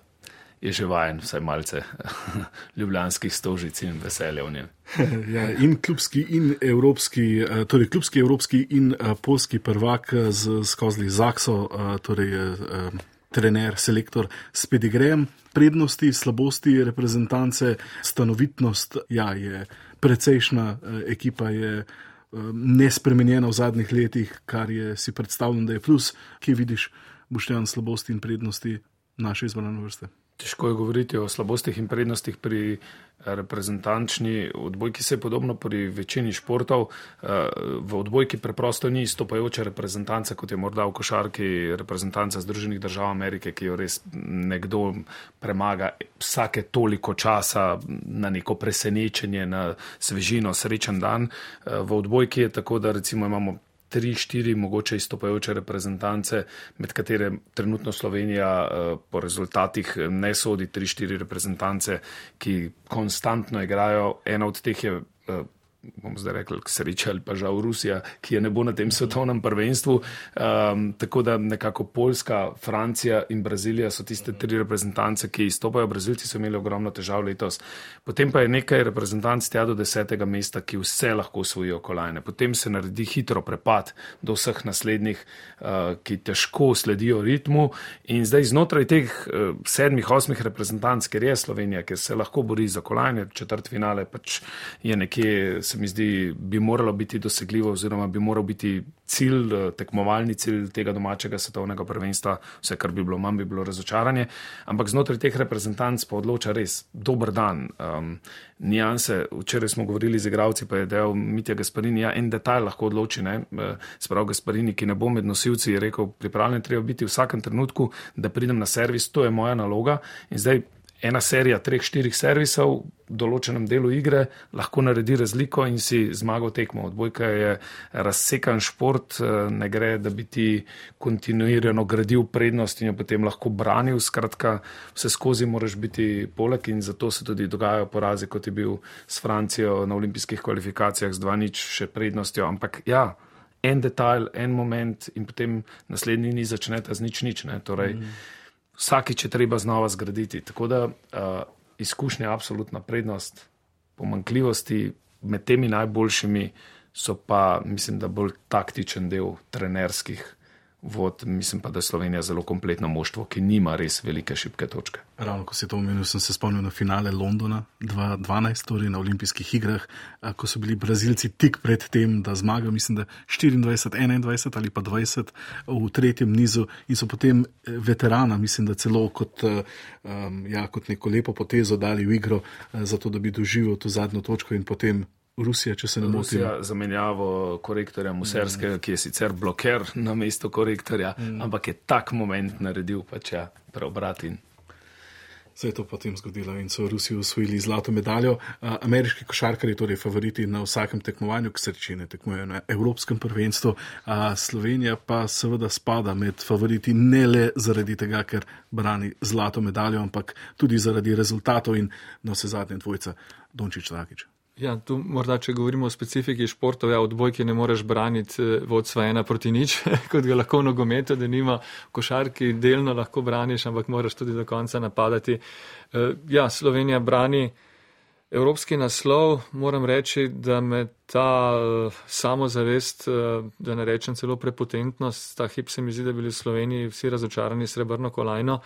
D: je že vajen vsaj malce ljubljanskih stožic in veselja v njem.
B: Ja, in klubski in evropski, eh, torej klubski evropski in eh, polski prvak z, z Kozli Zakso, eh, torej trener, selektor s pedigrejem, prednosti, slabosti reprezentance, stanovitnost, ja, je precejšna ekipa, je nespremenjena v zadnjih letih, kar je si predstavljam, da je plus, ki vidiš, boš tam slabosti in prednosti naše izbrane vrste.
D: Težko je govoriti o slabostih in prednostih pri reprezentančni odbojki, se je podobno pri večini športov. Eh, v odbojki preprosto ni stopajoče reprezentance, kot je morda v košarki reprezentanca Združenih držav Amerike, ki jo res nekdo premaga vsake toliko časa na neko presenečenje, na svežino, srečen dan. Eh, v odbojki je tako, da recimo imamo tri, štiri mogoče izstopajoče reprezentance, med katere trenutno Slovenija eh, po rezultatih ne sodi tri, štiri reprezentance, ki konstantno igrajo. Ena od teh je eh, bom zdaj rekel, sreča ali pa žal Rusija, ki je ne bo na tem svetovnem prvenstvu. Um, tako da nekako Poljska, Francija in Brazilija so tiste tri reprezentance, ki izstopajo. Brazilci so imeli ogromno težav letos. Potem pa je nekaj reprezentanc tja do desetega mesta, ki vse lahko usvojijo kolajne. Potem se naredi hitro prepad do vseh naslednjih, uh, ki težko sledijo ritmu. In zdaj znotraj teh uh, sedmih, osmih reprezentanc, ker je Slovenija, ker se lahko bori za kolajne, četrt finale pač je nekje se mi zdi, bi moralo biti dosegljivo, oziroma bi moral biti cilj, eh, tekmovalni cilj tega domačega svetovnega prvenstva, vse kar bi bilo manj, bi bilo razočaranje. Ampak znotraj teh reprezentanc pa odloča res dober dan. Um, nijanse, včeraj smo govorili z igravci, pa je dejal Mitja Gasparini, ja, en detajl lahko odloči, ne, eh, sprav Gasparini, ki ne bo med nosilci, je rekel, pripravljen treba biti v vsakem trenutku, da pridem na servis, to je moja naloga. In zdaj ena serija treh, štirih servisov v določenem delu igre lahko naredi razliko in si zmagal tekmo. Odbojka je razsekan šport, eh, ne gre, da bi ti kontinuirano gradil prednost in jo potem lahko branil. Skratka, vse skozi moraš biti poleg in zato se tudi dogajajo porazi, kot je bil s Francijo na olimpijskih kvalifikacijah z dva nič še prednostjo. Ampak ja. En detajl, en moment, in potem naslednji ni začnete z nič, nič. Torej, mm vsakič je treba znova zgraditi. Tako da uh, izkušnja je absolutna prednost, pomankljivosti med temi najboljšimi so pa, mislim, da bolj taktičen del trenerskih vod. Mislim pa, da je Slovenija zelo kompletno moštvo, ki nima res velike šibke točke.
B: Ravno ko si to omenil, sem se spomnil na finale Londona 2012, torej na olimpijskih igrah, ko so bili Brazilci tik pred tem, da zmagajo, mislim, da 24, 21 ali pa 20 v tretjem nizu in so potem eh, veterana, mislim, da celo kot, um, ja, kot neko lepo potezo dali v igro, eh, zato da bi doživel to zadnjo točko in potem Rusija, če se ne motim.
D: Rusija zamenjavo korektorja Muserskega, mm. ki je sicer bloker na mesto korektorja, mm. ampak je tak moment naredil pač ja, preobrat in.
B: Se je to potem zgodilo in so Rusi usvojili zlato medaljo. Ameriški košarkari, torej favoriti na vsakem tekmovanju, ki se reče, ne tekmujejo na Evropskem prvenstvu, Slovenija pa seveda spada med favoriti ne le zaradi tega, ker brani zlato medaljo, ampak tudi zaradi rezultatov in na vse zadnje dvojca Dončič Rakič.
F: Ja, tu morda, če govorimo o specifiki športov, ja, odbojki ne moreš braniti eh, vodstva ena proti nič, kot ga lahko v nogometu, da nima košarki, delno lahko braniš, ampak moraš tudi do konca napadati. Eh, ja, Slovenija brani evropski naslov, moram reči, da me ta eh, samozavest, da ne rečem celo prepotentnost, ta hip se mi zdi, da bili v Sloveniji vsi razočarani srebrno kolajno,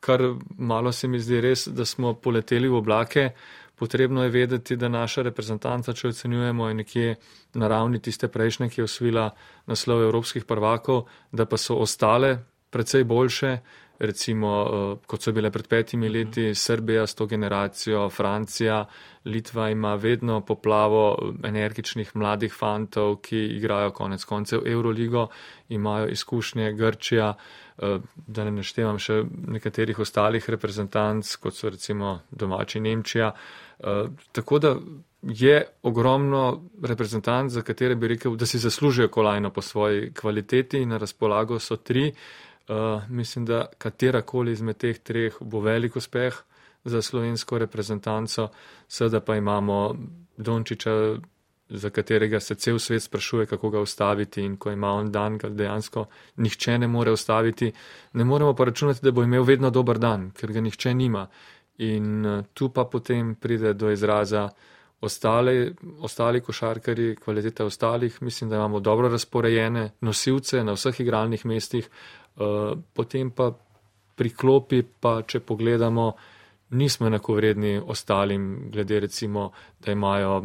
F: kar malo se mi zdi res, da smo poleteli v oblake. Potrebno je vedeti, da naša reprezentanca, če ocenjujemo, je nekje na ravni tiste prejšnje, ki je osvila naslov evropskih prvakov, da pa so ostale precej boljše, recimo, uh, kot so bile pred petimi leti, Srbija s to generacijo, Francija, Litva ima vedno poplavo energičnih mladih fantov, ki igrajo konec koncev Euroligo, imajo izkušnje Grčija, uh, da ne naštevam še nekaterih ostalih reprezentanc, kot so recimo domači Nemčija. Tako da je ogromno reprezentant, za katere bi rekel, da si zaslužijo kolajno po svoji kvaliteti in na razpolago so tri. Uh, mislim, da katerakoli izmed teh treh bo velik uspeh za slovensko reprezentanco, seveda pa imamo Dončiča, za katerega se cel svet sprašuje, kako ga ustaviti in ko ima on dan, ga dejansko nihče ne more ustaviti. Ne moremo pa računati, da bo imel vedno dober dan, ker ga nihče nima. In uh, tu pa potem pride do izraza ostale, ostali košarkari, kvalitete ostalih, mislim, da imamo dobro razporejene nosilce na vseh igralnih mestih, potem pa priklopi, pa če pogledamo, nismo enako vredni ostalim, glede recimo, da imajo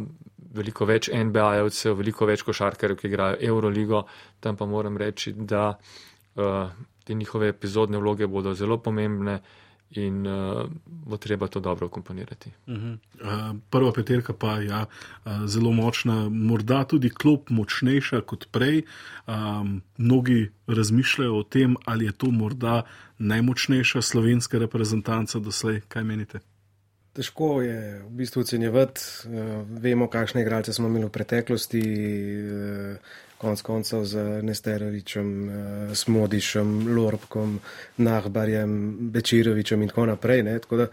F: veliko več NBA-jevcev, veliko več košarkarjev, ki igrajo Euroligo, tam pa moram reči, da uh, te njihove epizodne vloge bodo zelo pomembne in uh, bo treba to dobro komponirati. Uh -huh.
B: uh, prva peterka pa je ja, uh, zelo močna, morda tudi klop močnejša kot prej. Um, mnogi razmišljajo o tem, ali je to morda najmočnejša slovenska reprezentanca doslej. Kaj menite?
E: Težko je v bistvu ocenjevati. Uh, vemo, kakšne igralce smo imeli v preteklosti. Uh, konc koncev z Nesterovičem, uh, Smodišem, Lorbkom, Nahbarjem, Bečirovičem in tako naprej. Ne? Tako da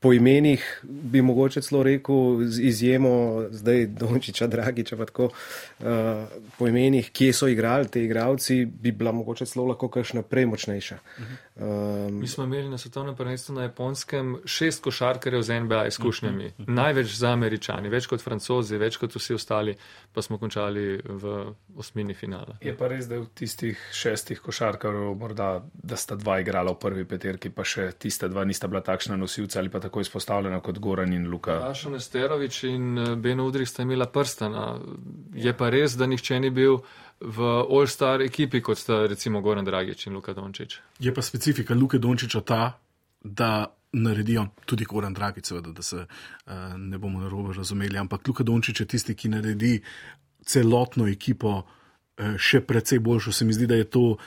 E: po imenih bi mogoče celo rekel, z izjemo zdaj Dončiča, Dragiča, pa tako uh, po imenih, kje so igrali ti igravci, bi bila mogoče celo lahko kakšna prej močnejša. Uh -huh.
F: Um, Mi smo imeli na svetovnem prvenstvu na japonskem šest košarkarjev z NBA izkušnjami, uh -huh. največ za američani, več kot francozi, več kot vsi ostali, pa smo končali v osmini finala.
D: Je pa res, da v tistih šestih košarkarjev morda, da sta dva igrala v prvi peterki, pa še tista dva nista bila takšna nosilca ali pa tako izpostavljena kot Goran in Luka.
F: Rašo Nesterovič in eh, Ben Udrih sta imela prstana. Je pa res, da nihče ni bil v All-Star ekipi, kot sta recimo Goran Dragič in Luka Dončić.
B: Je pa specifika Luke Dončiča ta, da naredijo tudi Goran Dragič, seveda, da se uh, ne bomo narobe razumeli, ampak Luka Dončič je tisti, ki naredi celotno ekipo. Eh, še precej boljšo se mi zdi, da je to uh,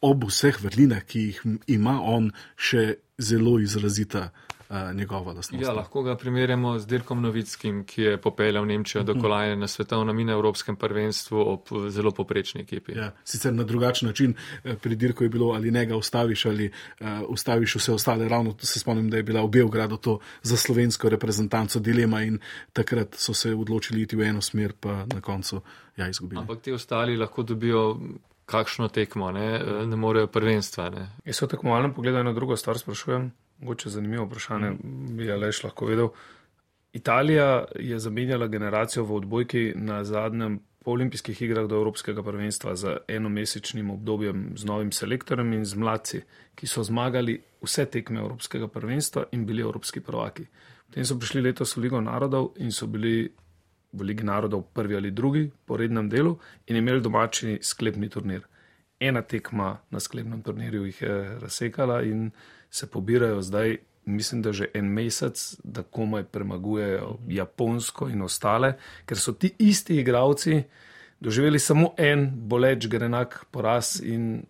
B: ob vseh vrlinah, ki jih ima on, še zelo izrazita uh, njegova lastnost.
F: Ja, lahko ga primerjamo z Dirkom Novickim, ki je popeljal Nemčijo do mhm. kolajne na svetovnem in evropskem prvenstvu ob zelo poprečni ekipi.
B: Ja, sicer na drugačen način eh, pri Dirku je bilo ali ne ga ustaviš ali uh, ustaviš vse ostale. Ravno se spomnim, da je bila v Beogradu to za slovensko reprezentanco dilema in takrat so se odločili iti v eno smer, pa na koncu ja izgubili.
F: Ampak ti ostali lahko dobijo. Kakšno tekmo, ne, eh, ne morejo prvenstva.
D: Jaz se v tekmovalnem pogledu na drugo stvar sprašujem, Mogoče zanimivo vprašanje, bi mm. Aleš lahko vedel. Italija je zamenjala generacijo v odbojki na zadnjem olimpijskih igrah do Evropskega prvenstva z enomesečnim obdobjem z novim selektorjem in z mladci, ki so zmagali vse tekme Evropskega prvenstva in bili evropski prvaki. Potem so prišli letos v Ligo narodov in so bili v Ligi narodov prvi ali drugi po rednem delu in imeli domači sklepni turnir. Ena tekma na sklepnem turnirju jih je razsekala in se pobirajo zdaj, mislim, da že en mesec, da komaj premagujejo Japonsko in ostale, ker so ti isti igravci doživeli samo en boleč grenak poraz in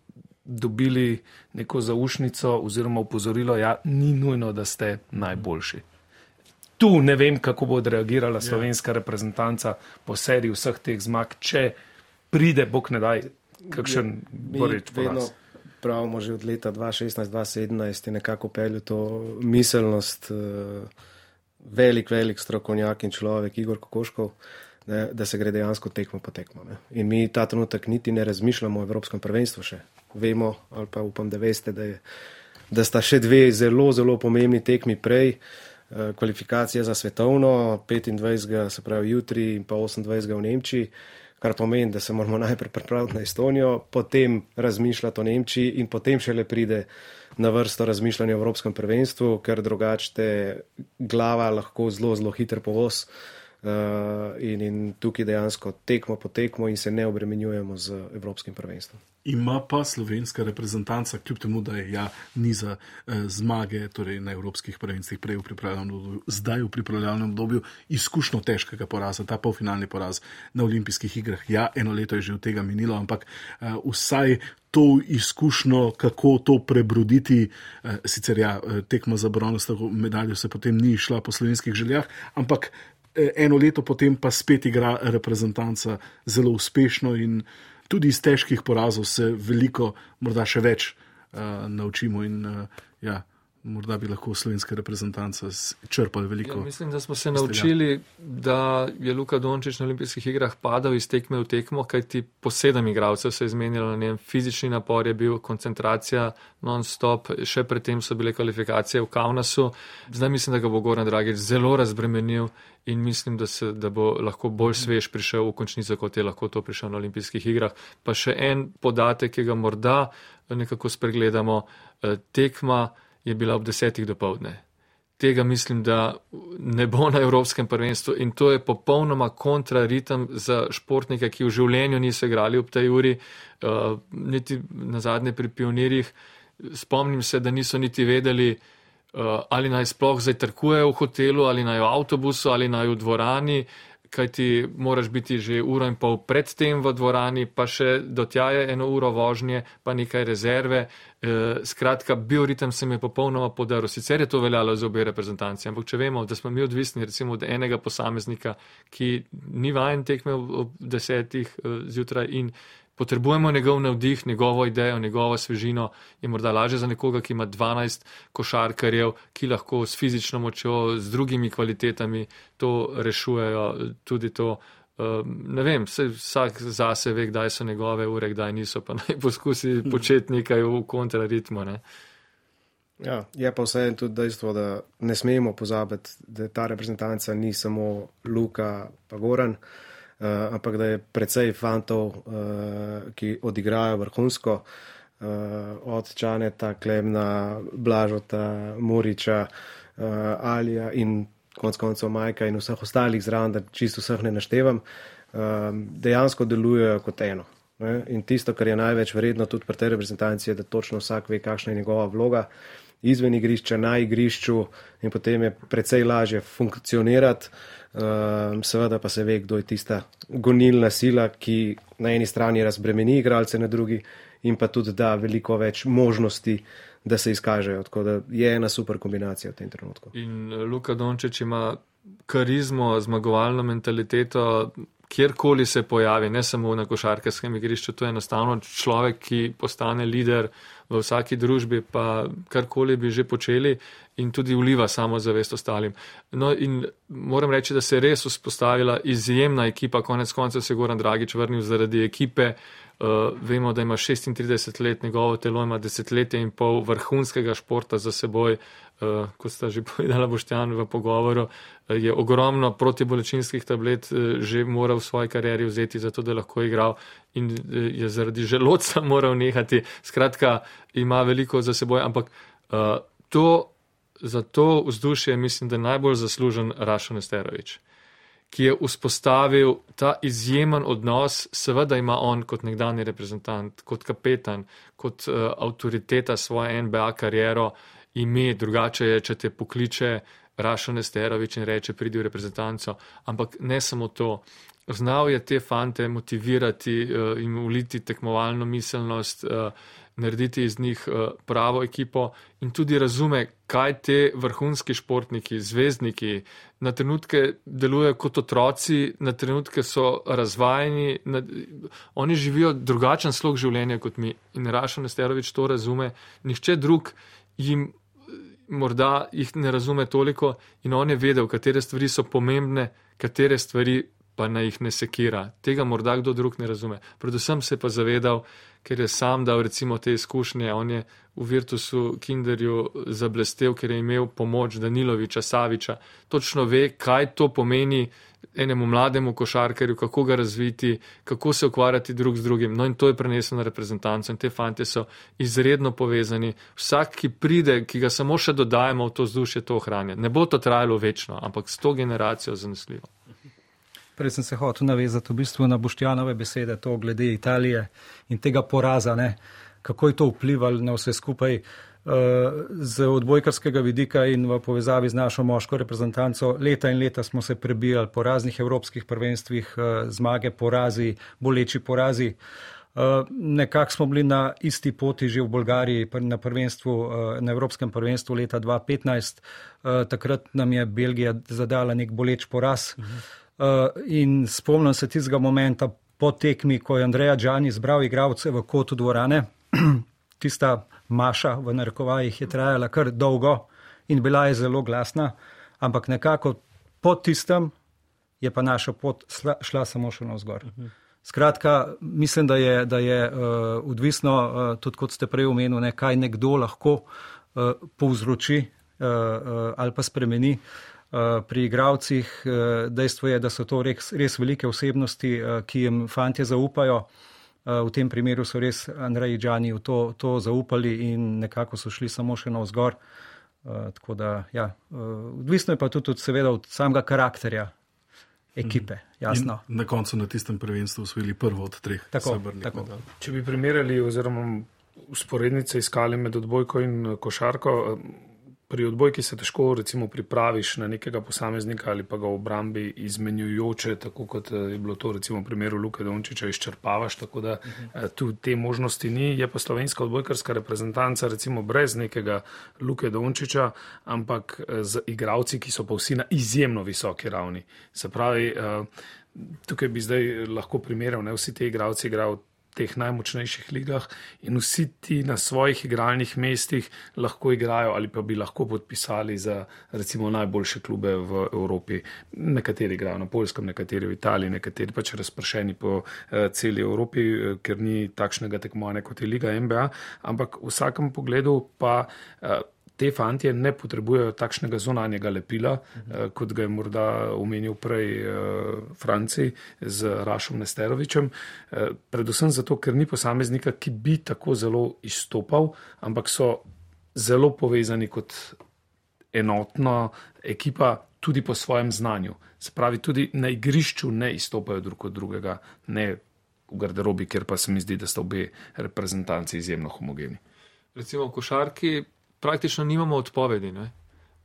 D: dobili neko zaušnico oziroma upozorilo, da ja, ni nujno, da ste najboljši. Tu ne vem, kako bo odreagirala ja. slovenska reprezentanca po seriji vseh teh zmag, če pride, bog ne daj, kakšen boreč poraz
E: pravimo že od leta 2016-2017, je nekako peljal to miselnost, uh, velik, velik strokovnjak in človek, Igor Kokoškov, ne, da se gre dejansko tekmo po tekmo. Ne. In mi ta trenutek niti ne razmišljamo o Evropskem prvenstvu še. Vemo, ali pa upam, da veste, da, je, da sta še dve zelo, zelo pomembni tekmi prej. Eh, kvalifikacija za svetovno, 25. se pravi jutri in pa 28. v Nemčiji kar pomeni, da se moramo najprej pripraviti na Estonijo, potem razmišljati o Nemčiji in potem šele pride na vrsto razmišljanja o Evropskem prvenstvu, ker drugače te glava lahko zelo, zelo hitro povoz. In, in tukaj dejansko tekmo po tekmo in se ne obremenjujemo z Evropskim prvenstvom.
B: Ima pa slovenska reprezentanca, kljub temu, da je ja, ni za eh, zmage torej na evropskih prvenstvih, prej v pripravljalnem obdobju, zdaj v pripravljalnem obdobju, izkušnjo težkega poraza, ta polfinalni poraz na olimpijskih igrah. Ja, eno leto je že od tega minilo, ampak eh, vsaj to izkušnjo, kako to prebroditi, eh, sicer ja, eh, tekma za bronasto medaljo se potem ni šla po slovenskih željah, ampak eno leto potem pa spet igra reprezentanca zelo uspešno in tudi iz težkih porazov se veliko, morda še več uh, naučimo. In, uh, ja, morda bi lahko slovenska reprezentanca črpala veliko.
F: Ja, mislim, da smo se naučili, da je Luka Dončić na olimpijskih igrah padal iz tekme v tekmo, kajti po sedem igralcev se je zmenilo na njem. Fizični napor je bil, koncentracija non-stop, še predtem so bile kvalifikacije v Kaunasu. Zdaj mislim, da ga bo Goran Dragič zelo razbremenil in mislim, da, se, da bo lahko bolj svež prišel v končnico, kot je lahko to prišel na olimpijskih igrah. Pa še en podatek, ki ga morda nekako spregledamo, eh, tekma je bila ob desetih do povdne. Tega mislim, da ne bo na Evropskem prvenstvu in to je popolnoma kontraritem za športnike, ki v življenju niso igrali ob tej uri, uh, niti na zadnje pri pionirjih. Spomnim se, da niso niti vedeli, uh, ali naj sploh zajtrkujejo v hotelu, ali naj v avtobusu, ali naj v dvorani, kaj ti moraš biti že uro in pol pred tem v dvorani, pa še do tja je eno uro vožnje, pa nekaj rezerve. Uh, skratka, bioritem se mi je popolnoma podaril. Sicer je to veljalo za obe reprezentanci, ampak če vemo, da smo mi odvisni recimo od enega posameznika, ki ni vajen tekme ob desetih uh, zjutraj in potrebujemo njegov navdih, njegovo idejo, njegovo svežino, je morda lažje za nekoga, ki ima 12 košarkarjev, ki lahko s fizično močjo, z drugimi kvalitetami to rešujejo. Tudi to, um, ne vem, vsak zase ve, kdaj so njegove ure, kdaj niso, pa naj poskusi početi nekaj v kontraritmu. Ne.
E: Ja, je pa vseeno tudi dejstvo, da ne smemo pozabiti, da ta reprezentanca ni samo Luka pa Goran. Uh, ampak da je precej fantov, uh, ki odigrajo vrhunsko, uh, od Čaneta, Klemna, Blažota, Muriča, uh, Alija in konc koncev Majka in vseh ostalih zraven, da čisto vseh ne naštevam, uh, dejansko delujejo kot eno. Ne? In tisto, kar je največ vredno tudi pri tej reprezentanci, je, da točno vsak ve, kakšna je njegova vloga izven igrišča, na igrišču in potem je precej lažje funkcionirati. Um, seveda pa se ve, kdo je tista gonilna sila, ki na eni strani razbremeni igralce, na drugi in pa tudi da veliko več možnosti, da se izkažejo. Tako da je ena super kombinacija v tem trenutku.
F: In eh, Luka Dončić ima karizmo, zmagovalno mentaliteto, kjerkoli se pojavi, ne samo na košarkarskem igrišču, to je enostavno človek, ki postane lider v vsaki družbi, pa karkoli bi že počeli in tudi vliva samo zavest ostalim. No in moram reči, da se je res vzpostavila izjemna ekipa, konec koncev se je Goran Dragič vrnil zaradi ekipe. Uh, vemo, da ima 36 let, njegovo telo ima desetletje in pol vrhunskega športa za seboj, uh, kot sta že povedala Boštjan v pogovoru, uh, je ogromno protibolečinskih tablet uh, že moral v svoji karieri vzeti, zato da lahko igral in uh, je zaradi želodca moral nehati. Skratka, ima veliko za seboj, ampak uh, to za to vzdušje mislim, da je najbolj zaslužen Rašo Nesterovič, ki je vzpostavil ta izjemen odnos, seveda ima on kot nekdani reprezentant, kot kapetan, kot uh, avtoriteta svoje NBA kariero, ime, drugače je, če te pokliče Rašo Nesterovič in reče, pridi v reprezentanco, ampak ne samo to. Znal je te fante motivirati uh, in uliti tekmovalno miselnost, uh, narediti iz njih uh, pravo ekipo in tudi razume, kaj te vrhunski športniki, zvezdniki na trenutke delujejo kot otroci, na trenutke so razvajeni, na, oni živijo drugačen slog življenja kot mi in Rašo Nesterovič to razume, nihče drug jim morda jih ne razume toliko in on je vedel, katere stvari so pomembne, katere stvari pa naj jih ne sekira. Tega morda kdo drug ne razume. Predvsem se pa zavedal, ker je sam dal recimo te izkušnje, on je v Virtusu Kinderju zablestev, ker je imel pomoč Daniloviča Saviča. Točno ve, kaj to pomeni enemu mlademu košarkarju, kako ga razviti, kako se ukvarjati drug z drugim. No in to je prenesel na reprezentanco in te fante so izredno povezani. Vsak, ki pride, ki ga samo še dodajemo v to vzdušje, to ohranja. Ne bo to trajalo večno, ampak s to generacijo zanesljivo.
C: Prej sem se hotel navezati v bistvu na Boštjanove besede, to glede Italije in tega poraza, ne, kako je to vplivalo na vse skupaj. Uh, z odbojkarskega vidika in v povezavi z našo moško reprezentanco leta in leta smo se prebijali po raznih evropskih prvenstvih, uh, zmage, porazi, boleči porazi. Uh, nekako smo bili na isti poti že v Bolgariji na, prvenstvu, na Evropskem prvenstvu leta 2015. Uh, takrat nam je Belgija zadala nek boleč poraz. Uh -huh. Uh, in spomnim se tistega momenta po tekmi, ko je Andreja Džani zbral igralce v kotu dvorane. Tista maša v narekovajih je trajala kar dolgo in bila je zelo glasna, ampak nekako po tistem je pa naša pot šla samo še navzgor. Skratka, mislim, da je, da je uh, odvisno, uh, tudi kot ste prej omenili, kaj nekdo lahko uh, povzroči uh, uh, ali pa spremeni. Uh, Eh, pri igravcih. Eh, dejstvo je, da so to res, res velike osebnosti, eh, ki jim fantje zaupajo. V tem primeru so res Andrej Džani v to, to zaupali in nekako so šli samo še na vzgor. Tako da, ja, odvisno je pa tudi, tudi seveda od samega karakterja ekipe. Jasno.
B: Na koncu na tistem prvenstvu osvojili prvo od treh.
C: Tako, tako.
D: Če bi primerjali oziroma usporednice iskali med odbojko in košarko, pri odbojki se težko recimo, pripraviš na nekega posameznika ali pa ga v obrambi izmenjujoče, tako kot eh, je bilo to recimo v primeru Luke Dončiča, izčrpavaš, tako da eh, tu te možnosti ni. Je pa slovenska odbojkarska reprezentanca recimo brez nekega Luke Dončiča, ampak eh, z igravci, ki so pa vsi na izjemno visoki ravni. Se pravi, tukaj bi zdaj lahko primerjal, ne vsi ti igravci igrajo teh najmočnejših ligah in vsi ti na svojih igralnih mestih lahko igrajo ali pa bi lahko podpisali za recimo najboljše klube v Evropi. Nekateri igrajo na Poljskem, nekateri v Italiji, nekateri pač razpršeni po uh, celi Evropi, uh, ker ni takšnega tekmovanja kot je Liga MBA, ampak v vsakem pogledu pa uh, te fantje ne potrebujejo takšnega zunanjega lepila, uh eh, kot ga je morda omenil prej uh, Franci z Rašom Nesterovičem. Uh, predvsem zato, ker ni posameznika, ki bi tako zelo izstopal, ampak so zelo povezani kot enotna ekipa tudi po svojem znanju. Se pravi, tudi na igrišču ne izstopajo drug od drugega, ne v garderobi, ker pa se mi zdi, da sta obe reprezentanci izjemno homogeni.
F: Recimo v košarki praktično nimamo odpovedi. Ne?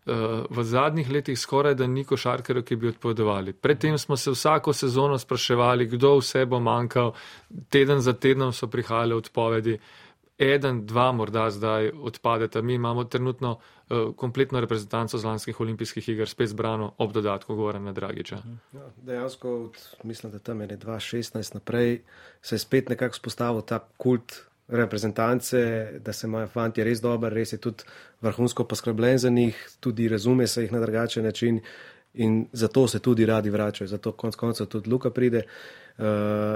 F: Eh, v zadnjih letih skoraj da ni košarkarjev, ki bi odpovedovali. Predtem smo se vsako sezono spraševali, kdo vse bo manjkal, teden za tednom so prihajale odpovedi, eden, dva morda zdaj odpadeta. Mi imamo trenutno uh, kompletno reprezentanco z lanskih olimpijskih iger, spet zbrano ob dodatku Gorana Dragiča.
E: Ja, dejansko, mislim, da tam je 2016 naprej, se je spet nekako spostavil ta kult reprezentance, da se imajo fanti res dobro, res je tudi vrhunsko poskrbljen za njih, tudi razume se jih na drugačen način in zato se tudi radi vračajo, zato konc koncev tudi Luka pride uh,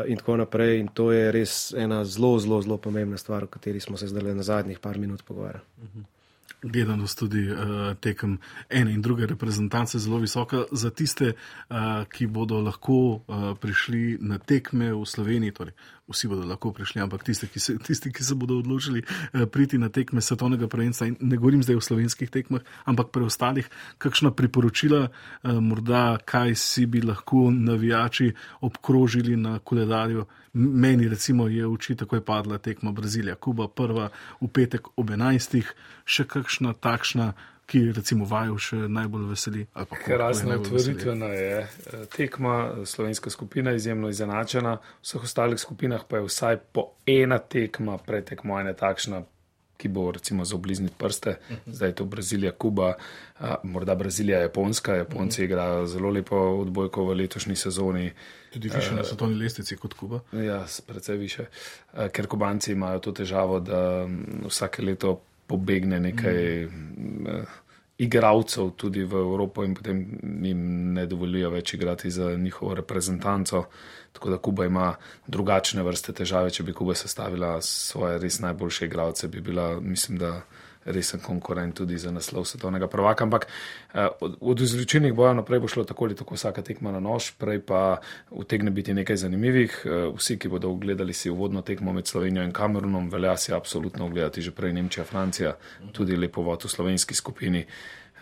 E: in tako naprej. In to je res ena zelo, zelo, zelo pomembna stvar, o kateri smo se zdaj na zadnjih par minut pogovarjali. Uh mhm.
B: Gledanost tudi uh, tekem ene in druge reprezentance zelo visoka. Za tiste, uh, ki bodo lahko uh, prišli na tekme v Sloveniji, torej vsi bodo lahko prišli, ampak tiste, ki se, tisti, ki se bodo odločili uh, priti na tekme svetovnega prvenstva, in ne govorim zdaj o slovenskih tekmah, ampak preostalih, kakšna priporočila, uh, morda kaj si bi lahko navijači obkrožili na koledarju. Meni recimo je v oči takoj padla tekma Brazilija, Kuba, prva v petek ob 11. še kakšna takšna, ki recimo vaju še najbolj veseli.
D: Razna otvoritvena je eh, tekma, slovenska skupina je izjemno izenačena, v vseh ostalih skupinah pa je vsaj po ena tekma pretekmovanja takšna, ki bo recimo za oblizniti prste. -huh. Zdaj je to Brazilija, Kuba, a, morda Brazilija, Japonska. Japonci -huh. igrajo zelo lepo odbojko v letošnji sezoni.
B: Tudi više na svetovni lestvici kot Kuba.
D: Ja, precej više. A, ker Kubanci imajo to težavo, da vsake leto pobegne nekaj. Uh -huh igralcev tudi v Evropo in potem jim ne dovolijo več igrati za njihovo reprezentanco. Tako da Kuba ima drugačne vrste težave. Če bi Kuba sestavila svoje res najboljše igralce, bi bila, mislim, da resen konkurent tudi za naslov svetovnega prvaka. Ampak eh, od, izločilnih bojev naprej bo šlo tako ali tako vsaka tekma na nož, prej pa utegne biti nekaj zanimivih. Eh, vsi, ki bodo ogledali si uvodno tekmo med Slovenijo in Kamerunom, velja si absolutno ogledati že prej Nemčija, Francija, tudi lepo vod v slovenski skupini.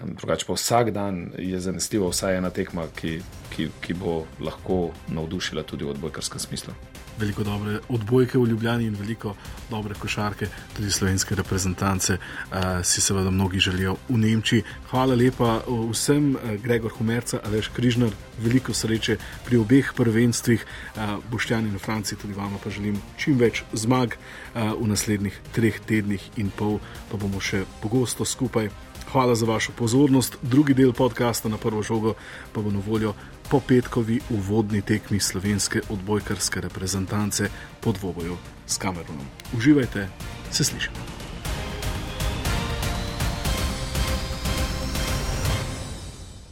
D: Drugače pa vsak dan je zanesljivo vsaj ena tekma, ki, ki, ki bo lahko navdušila tudi v odbojkarskem smislu.
B: Veliko dobre odbojke v Ljubljani in veliko dobre košarke, tudi slovenske reprezentance, uh, si seveda mnogi želijo v Nemčiji. Hvala lepa vsem, uh, Gregor Humerca, Aleš Križnar, veliko sreče pri obeh prvenstvih, uh, Boštjan in Franci, tudi vama pa želim čim več zmag uh, v naslednjih treh tednih in pol, pa bomo še pogosto skupaj. Hvala za vašo pozornost. Drugi del podcasta na prvo žogo pa bo na voljo po petkovi uvodni tekmi slovenske odbojkarske reprezentance pod dvoboju s Kamerunom. Uživajte, se slišimo.